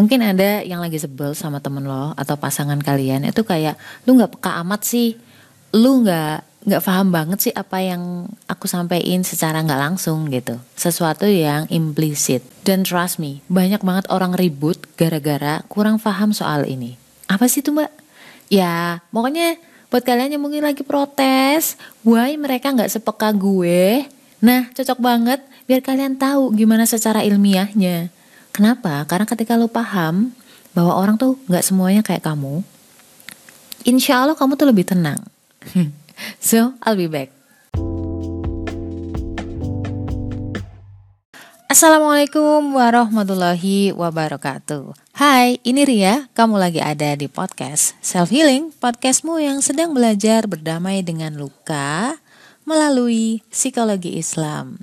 Mungkin ada yang lagi sebel sama temen lo atau pasangan kalian itu kayak lu nggak peka amat sih, lu nggak nggak paham banget sih apa yang aku sampaikan secara nggak langsung gitu, sesuatu yang implisit. Dan trust me, banyak banget orang ribut gara-gara kurang paham soal ini. Apa sih tuh mbak? Ya pokoknya buat kalian yang mungkin lagi protes, why mereka nggak sepeka gue? Nah cocok banget biar kalian tahu gimana secara ilmiahnya. Kenapa? Karena ketika lo paham bahwa orang tuh nggak semuanya kayak kamu, insya Allah kamu tuh lebih tenang. so, I'll be back. Assalamualaikum warahmatullahi wabarakatuh. Hai, ini Ria. Kamu lagi ada di podcast Self Healing, podcastmu yang sedang belajar berdamai dengan luka melalui psikologi Islam.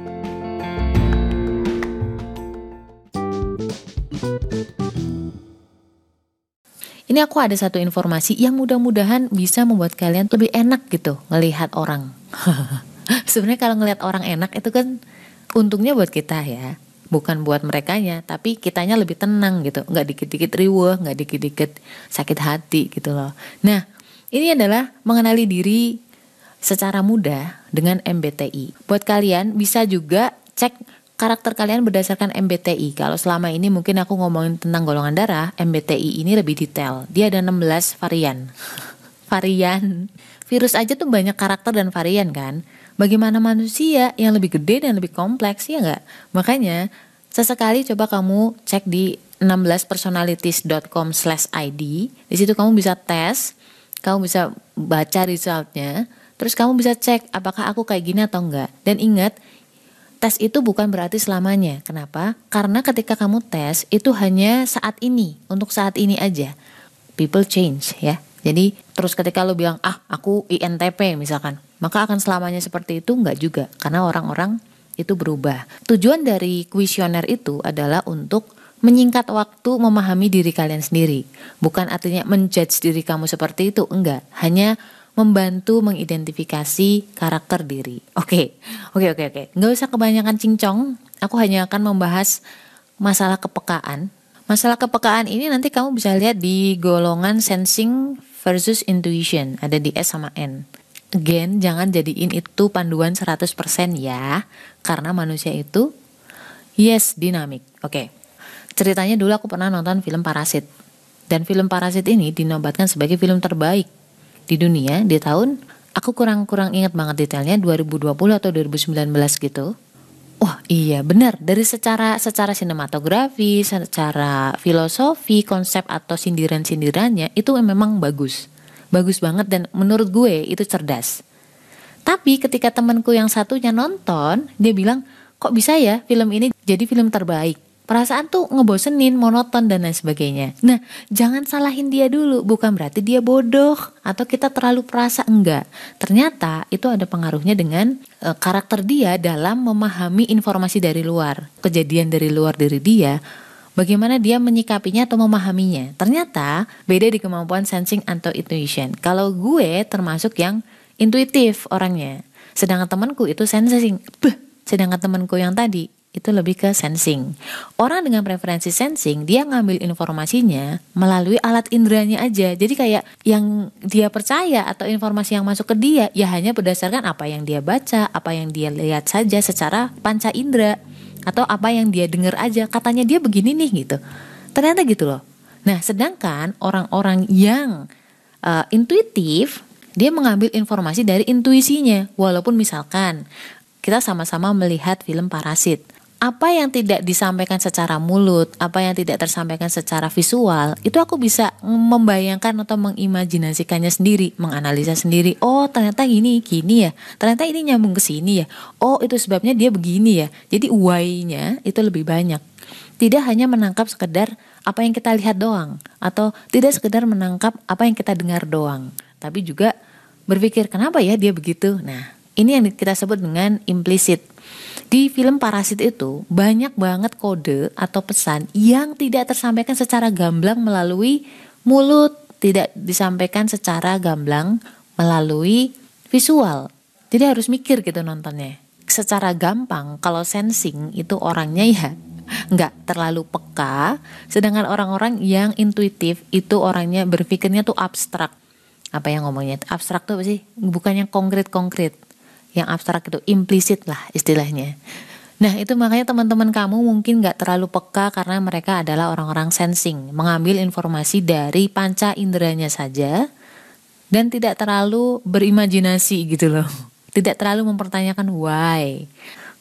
Ini aku ada satu informasi yang mudah-mudahan bisa membuat kalian lebih enak gitu ngelihat orang. Sebenarnya kalau ngelihat orang enak itu kan untungnya buat kita ya, bukan buat mereka nya, tapi kitanya lebih tenang gitu, nggak dikit-dikit riweh, nggak dikit-dikit sakit hati gitu loh. Nah, ini adalah mengenali diri secara mudah dengan MBTI. Buat kalian bisa juga cek karakter kalian berdasarkan MBTI. Kalau selama ini mungkin aku ngomongin tentang golongan darah, MBTI ini lebih detail. Dia ada 16 varian. varian. Virus aja tuh banyak karakter dan varian kan. Bagaimana manusia yang lebih gede dan lebih kompleks ya nggak? Makanya sesekali coba kamu cek di 16personalities.com/id. Di situ kamu bisa tes, kamu bisa baca resultnya, terus kamu bisa cek apakah aku kayak gini atau enggak. Dan ingat, tes itu bukan berarti selamanya. Kenapa? Karena ketika kamu tes itu hanya saat ini, untuk saat ini aja. People change ya. Jadi terus ketika lo bilang ah aku INTP misalkan, maka akan selamanya seperti itu enggak juga karena orang-orang itu berubah. Tujuan dari kuesioner itu adalah untuk menyingkat waktu memahami diri kalian sendiri. Bukan artinya menjudge diri kamu seperti itu, enggak. Hanya membantu mengidentifikasi karakter diri. Oke, oke, oke, oke. Nggak usah kebanyakan cincong. Aku hanya akan membahas masalah kepekaan. Masalah kepekaan ini nanti kamu bisa lihat di golongan sensing versus intuition. Ada di S sama N. Again, jangan jadiin itu panduan 100% ya. Karena manusia itu, yes, dinamik. Oke, ceritanya dulu aku pernah nonton film Parasit. Dan film Parasit ini dinobatkan sebagai film terbaik di dunia di tahun aku kurang-kurang ingat banget detailnya 2020 atau 2019 gitu. Wah iya benar dari secara secara sinematografi, secara filosofi, konsep atau sindiran-sindirannya itu memang bagus. Bagus banget dan menurut gue itu cerdas. Tapi ketika temanku yang satunya nonton, dia bilang, kok bisa ya film ini jadi film terbaik? Perasaan tuh ngebosenin, monoton dan lain sebagainya. Nah, jangan salahin dia dulu, bukan berarti dia bodoh atau kita terlalu perasa enggak. Ternyata itu ada pengaruhnya dengan e, karakter dia dalam memahami informasi dari luar, kejadian dari luar diri dia, bagaimana dia menyikapinya atau memahaminya. Ternyata beda di kemampuan sensing atau intuition. Kalau gue termasuk yang intuitif orangnya, sedangkan temanku itu sensing. Beh, sedangkan temanku yang tadi itu lebih ke sensing. Orang dengan preferensi sensing, dia ngambil informasinya melalui alat inderanya aja. Jadi kayak yang dia percaya atau informasi yang masuk ke dia ya hanya berdasarkan apa yang dia baca, apa yang dia lihat saja secara panca indera atau apa yang dia dengar aja. Katanya dia begini nih gitu. Ternyata gitu loh. Nah, sedangkan orang-orang yang uh, intuitif dia mengambil informasi dari intuisinya. Walaupun misalkan kita sama-sama melihat film Parasit apa yang tidak disampaikan secara mulut, apa yang tidak tersampaikan secara visual, itu aku bisa membayangkan atau mengimajinasikannya sendiri, menganalisa sendiri. Oh, ternyata gini, gini ya. Ternyata ini nyambung ke sini ya. Oh, itu sebabnya dia begini ya. Jadi why-nya itu lebih banyak. Tidak hanya menangkap sekedar apa yang kita lihat doang atau tidak sekedar menangkap apa yang kita dengar doang, tapi juga berpikir kenapa ya dia begitu. Nah, ini yang kita sebut dengan implisit. Di film Parasit itu banyak banget kode atau pesan yang tidak tersampaikan secara gamblang melalui mulut, tidak disampaikan secara gamblang melalui visual. Jadi harus mikir gitu nontonnya. Secara gampang kalau sensing itu orangnya ya nggak terlalu peka, sedangkan orang-orang yang intuitif itu orangnya berpikirnya tuh abstrak. Apa yang ngomongnya abstrak tuh apa sih? Bukan yang konkret-konkret. Yang abstrak itu implisit lah istilahnya. Nah itu makanya teman-teman kamu mungkin nggak terlalu peka karena mereka adalah orang-orang sensing, mengambil informasi dari panca inderanya saja dan tidak terlalu berimajinasi gitu loh. Tidak terlalu mempertanyakan why.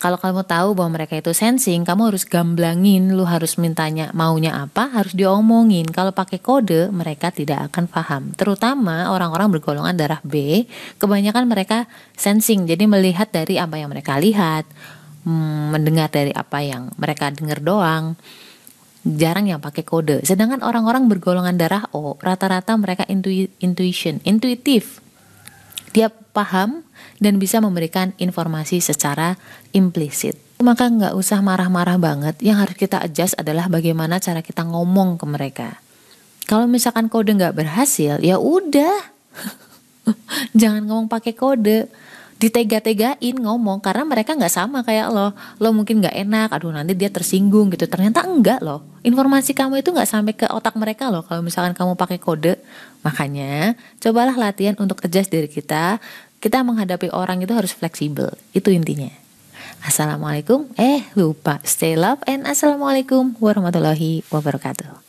Kalau kamu tahu bahwa mereka itu sensing, kamu harus gamblangin, lu harus mintanya maunya apa, harus diomongin. Kalau pakai kode, mereka tidak akan paham. Terutama orang-orang bergolongan darah B, kebanyakan mereka sensing, jadi melihat dari apa yang mereka lihat, hmm, mendengar dari apa yang mereka dengar doang. Jarang yang pakai kode. Sedangkan orang-orang bergolongan darah O, rata-rata mereka intuition, intuitif. Dia paham dan bisa memberikan informasi secara implisit. Maka nggak usah marah-marah banget. Yang harus kita adjust adalah bagaimana cara kita ngomong ke mereka. Kalau misalkan kode nggak berhasil, ya udah. Jangan ngomong pakai kode ditega-tegain ngomong karena mereka nggak sama kayak lo lo mungkin nggak enak aduh nanti dia tersinggung gitu ternyata enggak loh informasi kamu itu nggak sampai ke otak mereka loh kalau misalkan kamu pakai kode makanya cobalah latihan untuk adjust diri kita kita menghadapi orang itu harus fleksibel. Itu intinya. Assalamualaikum. Eh, lupa. Stay love and assalamualaikum warahmatullahi wabarakatuh.